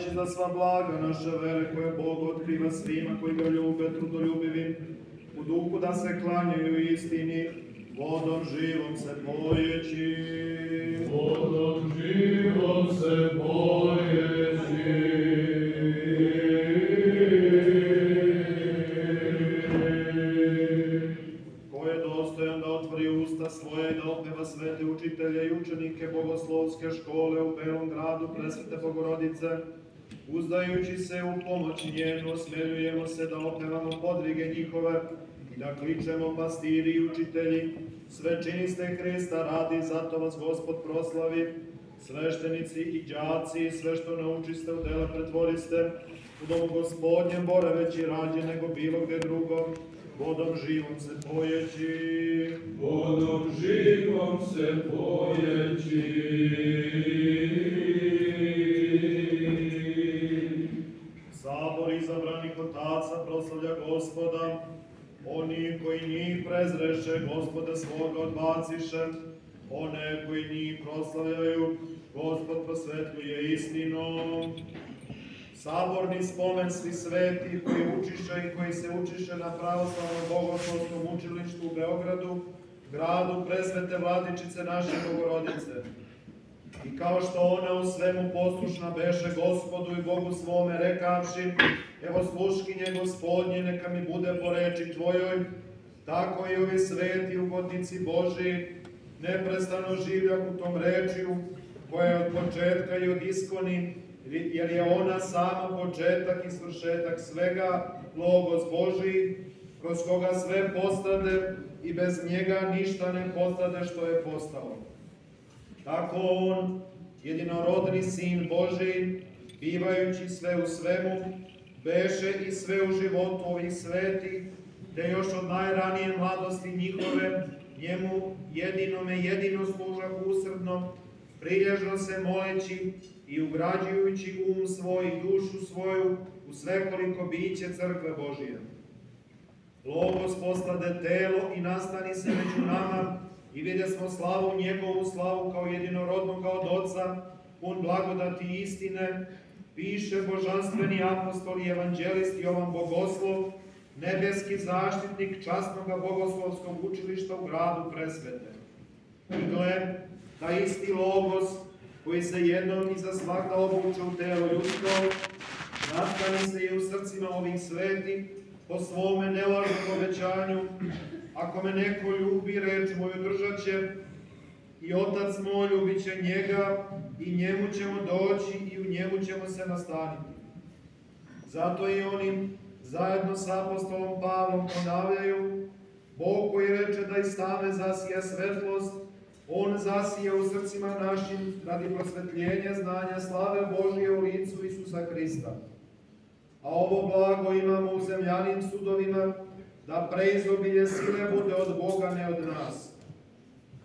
Blagodarajući za sva blaga naše vere koje Bog otkriva svima koji ga ljube, trudoljubivim, u duhu da se klanjaju istini, vodom živom se pojeći. Vodom živom se pojeći. Ko je dostojan da otvori usta svoje da opeva svete učitelje i učenike bogoslovske škole u Belom gradu presvete Bogorodice, uzdajući se u pomoć njenu, osmeljujemo se da opevamo podvige njihove i da kličemo pastiri i učitelji, sve činiste Hrista radi, zato vas Gospod proslavi, sveštenici i đaci, sve što naučiste u dela pretvoriste, u domu gospodnjem boraveći rađe nego bilo gde drugo, vodom živom se pojeći. Vodom živom se pojeći. Gospoda, oni koji njih prezreše, gospoda svoga odbaciše, one koji njih proslavljaju, gospod prosvetljuje istinom. Saborni spomen svi sveti koji učiše i koji se učiše na pravoslavnom bogoslovskom učilištu u Beogradu, gradu presvete vladičice naše Bogorodice. I kao što ona u svemu poslušna beše gospodu i Bogu svome rekavši, evo sluškinje gospodnje, neka mi bude po reči tvojoj, tako i ovi sveti ugodnici Boži neprestano življak u tom rečiju, koja je od početka i od iskoni, jer je ona sama početak i svršetak svega, logos Boži, kroz koga sve postade i bez njega ništa ne postade što je postalo. Tako on, jedinorodni sin Boži, bivajući sve u svemu, beše i sve u životu ovih svetih, te još od najranije mladosti njihove, njemu jedinome jedino služak usrdno, prilježno se moleći i ugrađujući um svoj i dušu svoju u svekoliko biće crkve Božije. Logos postade telo i nastani se među nama i vidje smo slavu njegovu slavu kao jedinorodnog od Otca, pun blagodati istine, piše božanstveni apostol i evanđelist Jovan Bogoslov, nebeski zaštitnik častnog bogoslovskog učilišta u gradu Presvete. I gle, da isti logos koji se jednom i za svakda obuče u telo ljudsko, nastani se i u srcima ovih sveti, po svome nelažnom obećanju, ako me neko ljubi, reč moju držat će, i Otac moj ljubit će njega, i njemu ćemo doći, i njemu ćemo se nastaniti. Zato i oni, zajedno sa apostolom Pavlom, ponavljaju, Bog koji reče da iz tame zasija svetlost, On zasija u srcima našim radi prosvetljenja znanja slave Božije u licu Isusa Hrista. A ovo blago imamo u zemljanim sudovima, da preizobilje sile bude od Boga, ne od nas.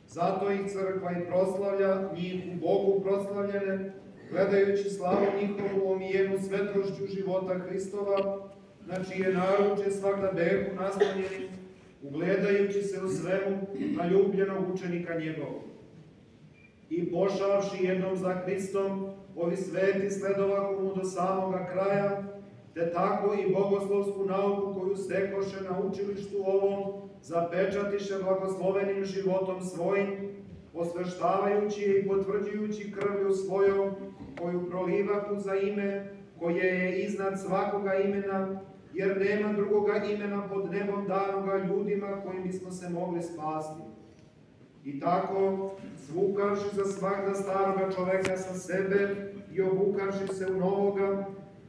Zato ih crkva i proslavlja, njih u Bogu proslavljene, gledajući slavu njihovu omijenu svetlošću života Hristova, na čije naruče svakda behu nastanjeni, ugledajući se u svemu na ljubljenog učenika njegovog. I pošavši jednom za Hristom, ovi sveti sledovahu mu do samoga kraja, te tako i bogoslovsku nauku koju stekoše na učilištu ovom, zapečatiše blagoslovenim životom svojim, osveštavajući je i potvrđujući krvlju svojom, koju prolivahu za ime, koje je iznad svakoga imena, jer nema drugoga imena pod nebom danoga ljudima kojim bismo se mogli spasti. I tako, zvukavši za svakda staroga čoveka sa sebe i obukavši se u novoga,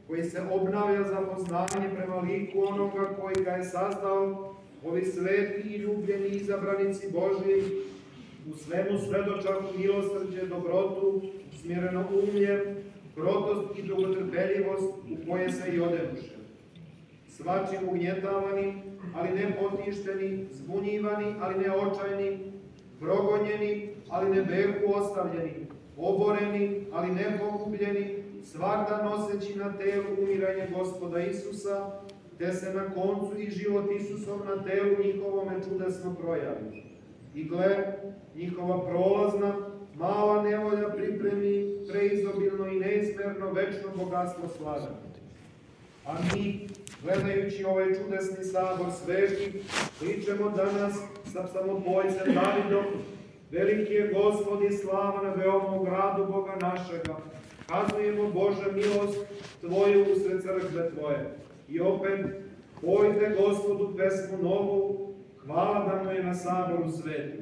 koji se obnavlja za poznanje prema liku onoga koji ga je sazdao, ovi sveti i ljubljeni izabranici Božji, u svemu svedočaku milosrđe, dobrotu, smireno umlje, krotost i dugotrpeljivost u koje se i odenuše. Svačim ugnjetavani, ali ne potišteni, zbunjivani, ali ne očajni, progonjeni, ali ne behu ostavljeni, oboreni, ali ne pogubljeni, svakda noseći na telu umiranje gospoda Isusa, te se na koncu i život Isusom na telu njihovome čudesno projavi. I gle, njihova prolazna, mala nevolja pripremi preizobilno i neizmjerno bezmerno večno bogatstvo slave. A mi, gledajući ovaj čudesni sabor sveti, pričamo danas sa samobojcem Davidom, veliki je Gospod i slava na veomom gradu Boga našega. Kazujemo Bože milost Tvoju usred crkve Tvoje. I opet, pojte Gospodu pesmu novu, hvala da mu je na saboru sveti.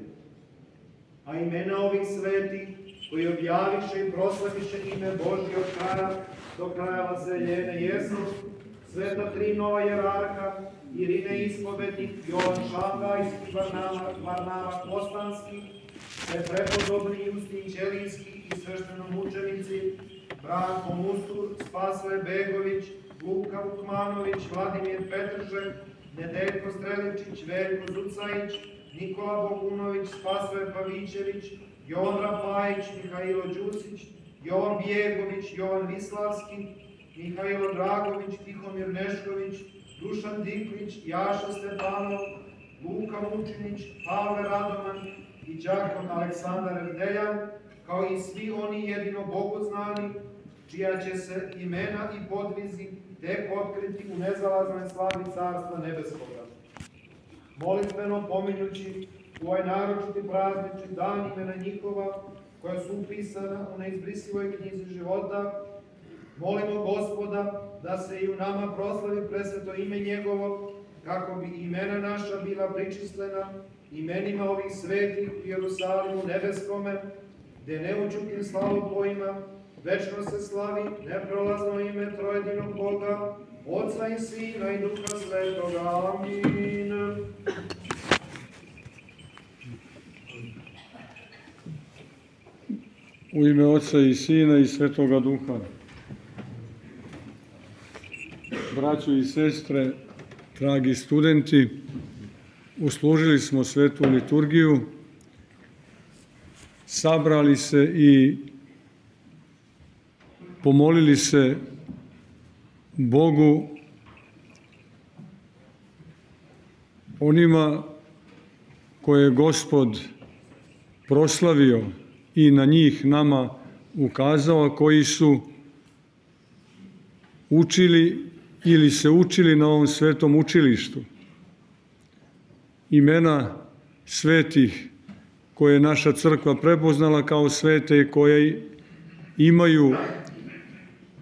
A imena ovih svetih, koji objaviše i proslaviše ime Božje od kraja do kraja vaseljene jesu, sveta tri nova jerarka, Irine Ispovednik, Jovan Šangaj i Varnava, Varnava Kostanski, te prepodobni Justin Ćelinski i svešteno mučenici, Branko Mustur, Spasoje Begović, Luka Vukmanović, Vladimir Petršek, Nedeljko Streličić, Veljko Zucajić, Nikola Bogunović, Spasoje Pavićević, Jovan Rapajić, Mihajlo Đusić, Jovan Bjegović, Jovan Vislavski, Mihajlo Dragović, Tihomir Nešković, Dušan Diklić, Jaša Stepanov, Luka Mučinić, Pavle Radoman i Đakon Aleksandar Erdeljan, kao i svi oni jedino Bogu znani, čija će se imena i podvizi tek otkriti u nezalaznoj slavi Carstva Nebeskoga. Molitveno pominjući ovaj naročiti praznični dan imena njihova, koja su upisana u neizbrisivoj knjizi života, molimo Gospoda da se i u nama proslavi presveto ime njegovo, kako bi imena naša bila pričislena imenima ovih svetih u Jerusalimu nebeskome, gde neučutim slavopojima, večno se slavi neprolazno ime trojedinog Boga, Otca i Sina i Duha Svetoga. Amin. U ime Oca i Sina i Svetoga Duha. Braćo i sestre, dragi studenti, uslužili smo svetu liturgiju, sabrali se i pomolili se Bogu onima koje je Gospod proslavio i na njih nama ukazao, koji su učili ili se učili na ovom svetom učilištu. Imena svetih koje je naša crkva prepoznala kao svete i koje imaju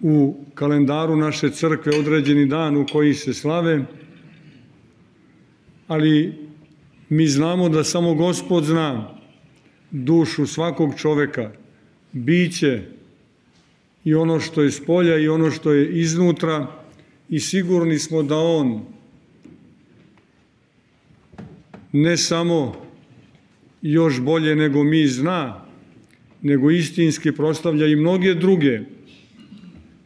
u kalendaru naše crkve određeni dan u koji se slave, ali mi znamo da samo Gospod zna dušu svakog čoveka, biće i ono što je s polja i ono što je iznutra i sigurni smo da On ne samo još bolje nego mi zna, nego istinski proslavlja i mnoge druge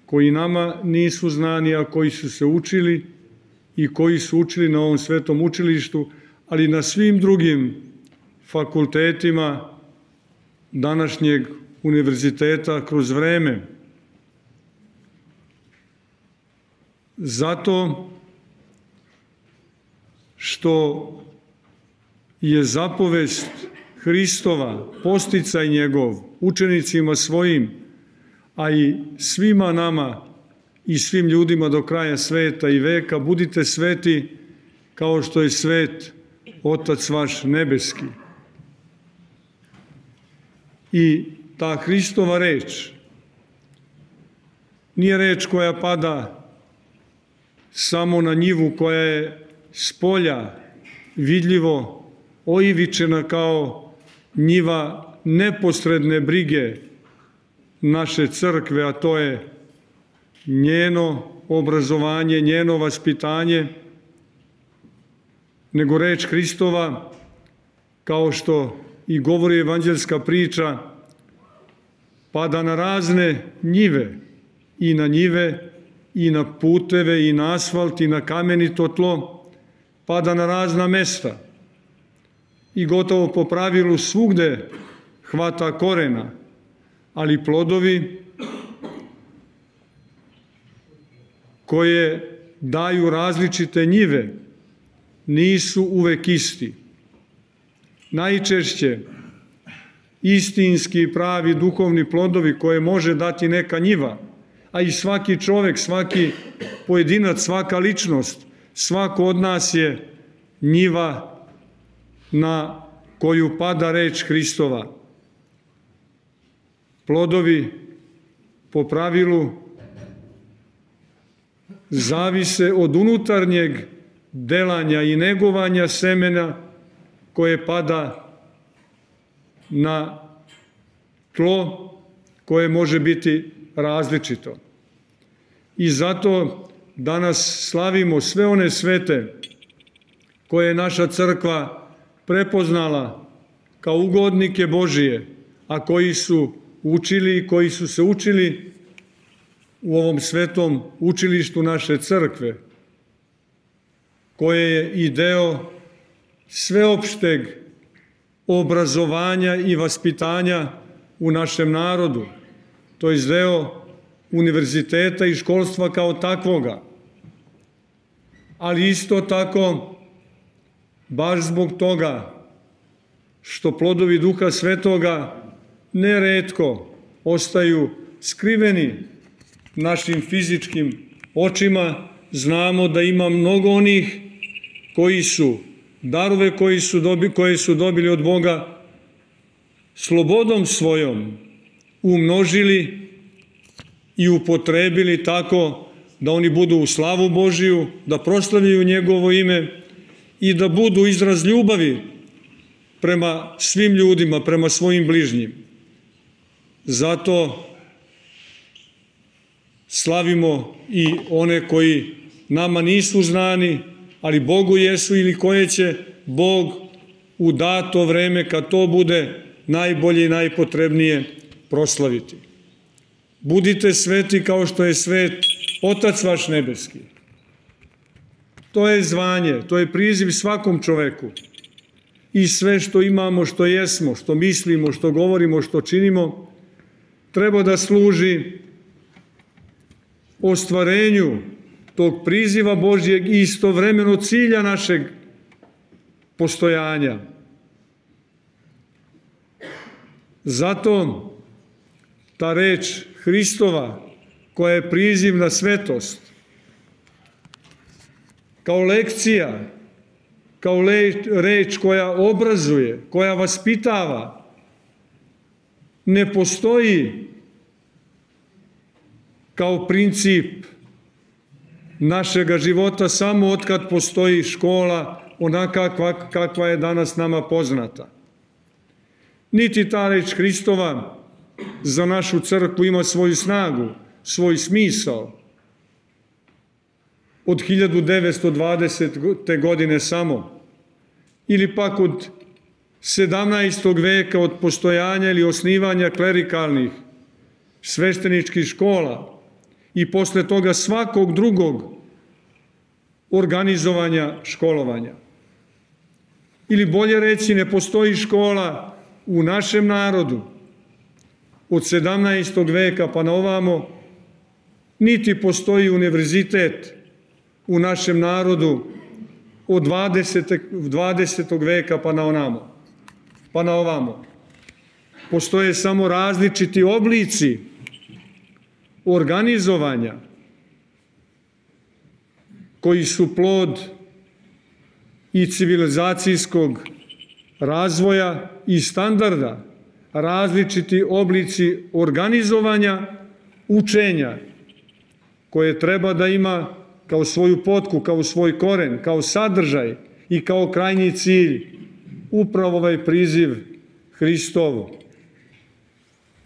koji nama nisu znani, a koji su se učili i koji su učili na ovom svetom učilištu, ali na svim drugim fakultetima današnjeg univerziteta kroz vreme. Zato što je zapovest Hristova, posticaj njegov, učenicima svojim, a i svima nama i svim ljudima do kraja sveta i veka, budite sveti kao što je svet Otac vaš nebeski. I ta Hristova reč nije reč koja pada samo na njivu koja je s polja vidljivo oivičena kao njiva neposredne brige naše crkve, a to je njeno obrazovanje, njeno vaspitanje, nego reč Hristova, kao što i govori evanđelska priča, pada na razne njive, i na njive, i na puteve, i na asfalt, i na kamenito tlo, pada na razna mesta. I gotovo po pravilu svugde hvata korena, ali plodovi koje daju različite njive nisu uvek isti. Najčešće istinski pravi duhovni plodovi koje može dati neka njiva a i svaki čovek, svaki pojedinac, svaka ličnost, svako od nas je njiva na koju pada reč Hristova. Plodovi po pravilu zavise od unutarnjeg delanja i negovanja semena koje pada na tlo koje može biti različito. I zato danas slavimo sve one svete koje je naša crkva prepoznala kao ugodnike Božije, a koji su učili i koji su se učili u ovom svetom učilištu naše crkve, koje je i deo sveopšteg obrazovanja i vaspitanja u našem narodu. To je deo univerziteta i školstva kao takvoga. Ali isto tako, baš zbog toga što plodovi duha svetoga neretko ostaju skriveni našim fizičkim očima, znamo da ima mnogo onih koji su darove koji su dobi, koje su dobili od Boga slobodom svojom umnožili i upotrebili tako da oni budu u slavu Božiju, da proslavljaju njegovo ime i da budu izraz ljubavi prema svim ljudima, prema svojim bližnjim. Zato slavimo i one koji nama nisu znani, ali Bogu jesu ili koje će Bog u dato vreme kad to bude najbolje i najpotrebnije proslaviti. Budite sveti kao što je svet Otac vaš nebeski. To je zvanje, to je priziv svakom čoveku. I sve što imamo, što jesmo, što mislimo, što govorimo, što činimo, treba da služi ostvarenju tog priziva Božjeg i istovremeno cilja našeg postojanja. Zato ta reč Hristova, koja je priziv na svetost, kao lekcija, kao reč koja obrazuje, koja vaspitava, ne postoji kao princip našega života samo otkad postoji škola onaka kakva je danas nama poznata. Niti ta reč Hristova za našu crkvu ima svoju snagu, svoj smisao. Od 1920. godine samo. Ili pak od 17. veka od postojanja ili osnivanja klerikalnih svešteničkih škola, i posle toga svakog drugog organizovanja školovanja. Ili bolje reći, ne postoji škola u našem narodu od 17. veka pa na ovamo, niti postoji univerzitet u našem narodu od 20. 20. veka pa na onamo, pa na ovamo. Postoje samo različiti oblici organizovanja koji su plod i civilizacijskog razvoja i standarda, različiti oblici organizovanja učenja koje treba da ima kao svoju potku, kao svoj koren, kao sadržaj i kao krajnji cilj upravo ovaj priziv Hristovo.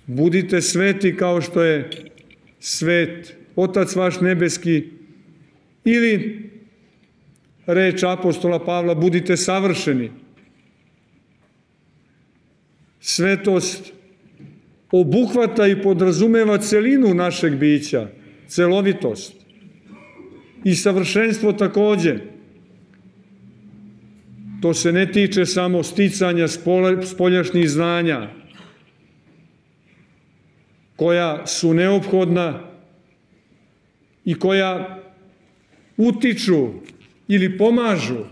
Budite sveti kao što je svet, Otac vaš nebeski, ili reč apostola Pavla, budite savršeni. Svetost obuhvata i podrazumeva celinu našeg bića, celovitost. I savršenstvo takođe. To se ne tiče samo sticanja spoljašnjih znanja, koja su neophodna i koja utiču ili pomažu,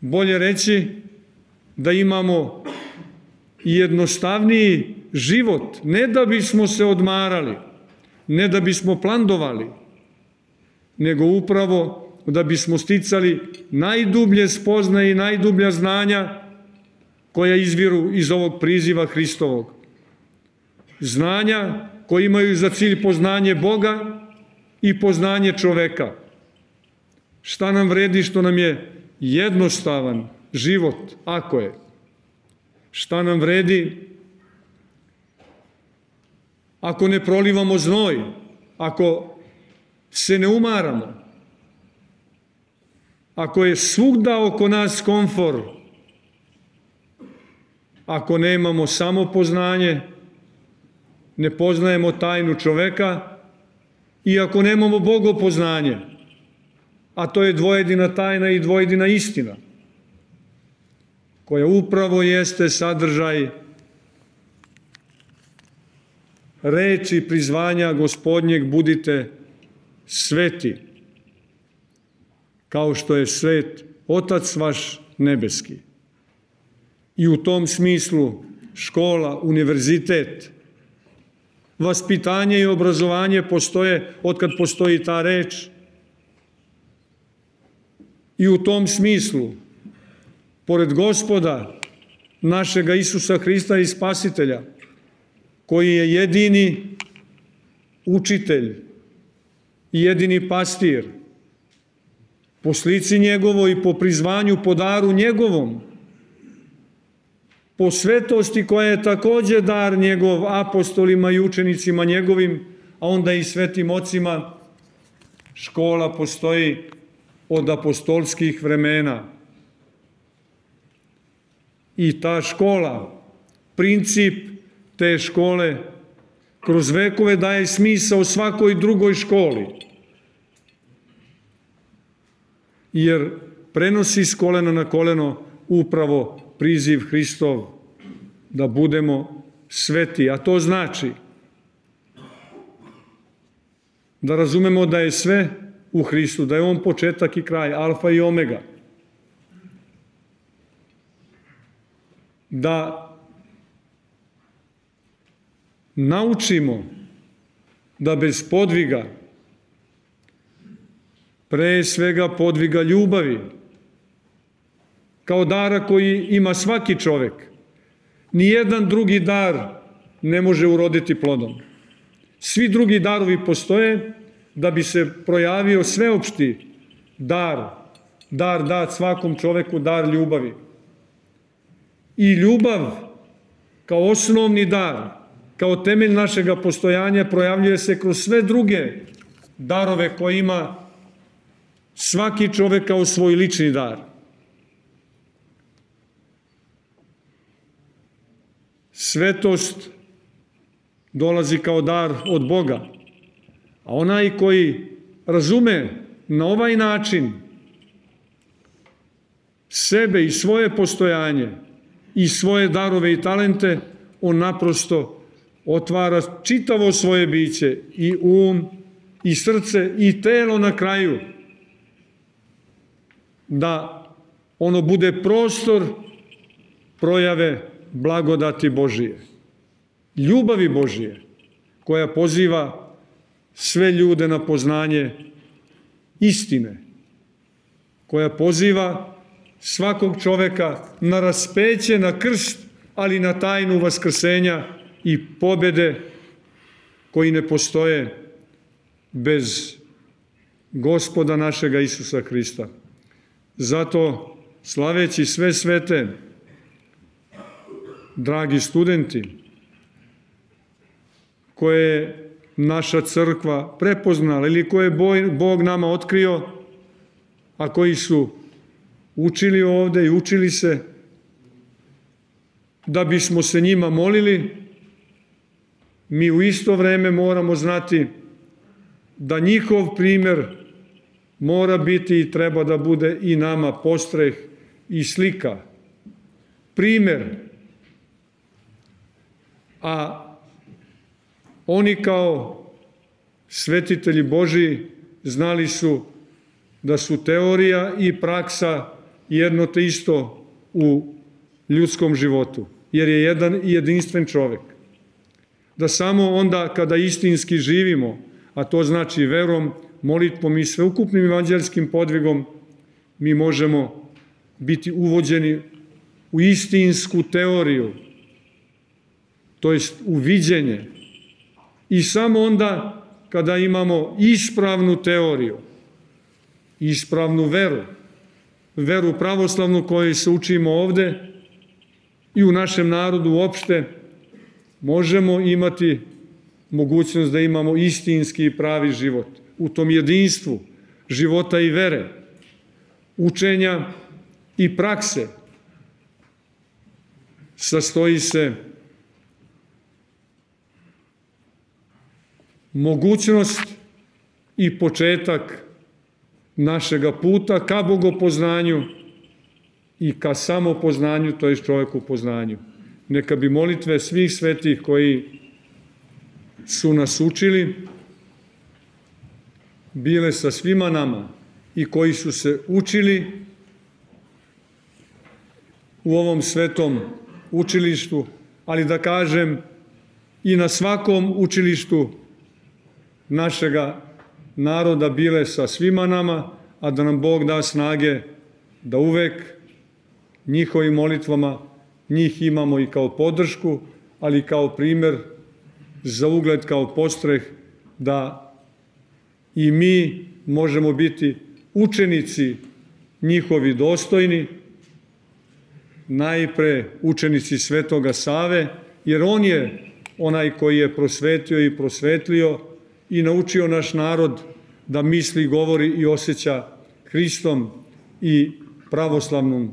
bolje reći, da imamo jednostavniji život, ne da bismo se odmarali, ne da bismo plandovali, nego upravo da bismo sticali najdublje spoznaje i najdublja znanja koja izviru iz ovog priziva Hristovog. Znanja koji imaju za cilj poznanje Boga i poznanje čoveka. Šta nam vredi što nam je jednostavan život, ako je? Šta nam vredi ako ne prolivamo znoj, ako se ne umaramo, ako je svugda oko nas komfor, ako nemamo samopoznanje, ne poznajemo tajnu čoveka i ako nemamo bogopoznanje, a to je dvojedina tajna i dvojedina istina, koja upravo jeste sadržaj reči prizvanja gospodnjeg budite sveti, kao što je svet Otac vaš nebeski. I u tom smislu škola, univerzitet, vaspitanje i obrazovanje postoje od kad postoji ta reč. I u tom smislu, pored gospoda našega Isusa Hrista i Spasitelja, koji je jedini učitelj i jedini pastir, po slici njegovoj i po prizvanju, po daru njegovom, po svetosti koja je takođe dar njegov apostolima i učenicima njegovim, a onda i svetim ocima, škola postoji od apostolskih vremena. I ta škola, princip te škole kroz vekove daje smisao svakoj drugoj školi. Jer prenosi s kolena na koleno upravo priziv Hristov da budemo sveti. A to znači da razumemo da je sve u Hristu, da je On početak i kraj, alfa i omega. Da naučimo da bez podviga, pre svega podviga ljubavi, kao dara koji ima svaki čovek, nijedan drugi dar ne može uroditi plodom. Svi drugi darovi postoje da bi se projavio sveopšti dar, dar dat svakom čoveku, dar ljubavi. I ljubav kao osnovni dar kao temelj našega postojanja projavljuje se kroz sve druge darove koje ima svaki čovek kao svoj lični dar. Svetost dolazi kao dar od Boga, a onaj koji razume na ovaj način sebe i svoje postojanje i svoje darove i talente, on naprosto otvara čitavo svoje biće, i um, i srce, i telo na kraju, da ono bude prostor projave blagodati Božije, ljubavi Božije, koja poziva sve ljude na poznanje istine, koja poziva svakog čoveka na raspeće, na krst, ali na tajnu vaskrsenja i pobede koji ne postoje bez gospoda našega Isusa Hrista. Zato, slaveći sve svete, dragi studenti, koje je naša crkva prepoznala ili koje je Bog nama otkrio, a koji su učili ovde i učili se, da bismo se njima molili, mi u isto vreme moramo znati da njihov primer mora biti i treba da bude i nama postreh i slika. Primer. A oni kao svetitelji Boži znali su da su teorija i praksa jedno te isto u ljudskom životu, jer je jedan i jedinstven čovek. da samo onda kada istinski živimo, a to znači verom, molitvom i sveukupnim evanđelskim podvigom, mi možemo biti uvođeni u istinsku teoriju, to jest u viđenje. I samo onda kada imamo ispravnu teoriju, ispravnu veru, veru pravoslavnu koju se učimo ovde i u našem narodu uopšte, možemo imati mogućnost da imamo istinski i pravi život. U tom jedinstvu života i vere, učenja i prakse sastoji se mogućnost i početak našega puta ka bogopoznanju i ka samopoznanju, to je čoveku poznanju. Neka bi molitve svih svetih koji su nas učili, bile sa svima nama i koji su se učili u ovom svetom učilištu, ali da kažem i na svakom učilištu našega naroda bile sa svima nama, a da nam Bog da snage da uvek njihovim molitvama njih imamo i kao podršku, ali kao primer za ugled, kao postreh da i mi možemo biti učenici njihovi dostojni, najpre učenici Svetoga Save, jer on je onaj koji je prosvetio i prosvetlio i naučio naš narod da misli, govori i osjeća Hristom i pravoslavnom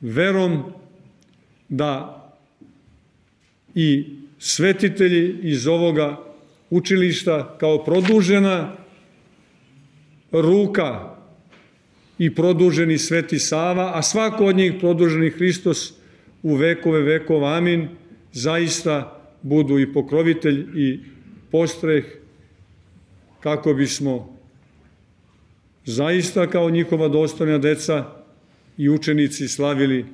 verom, da i svetitelji iz ovoga učilišta kao produžena ruka i produženi Sveti Sava, a svako od njih produženi Hristos u vekove vekova, amin, zaista budu i pokrovitelj i postreh kako bismo zaista kao njihova dostojna deca i učenici slavili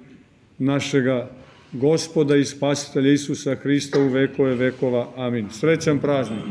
našega gospoda i spasitelja Isusa Hrista u vekove vekova. Amin. Srećan praznik.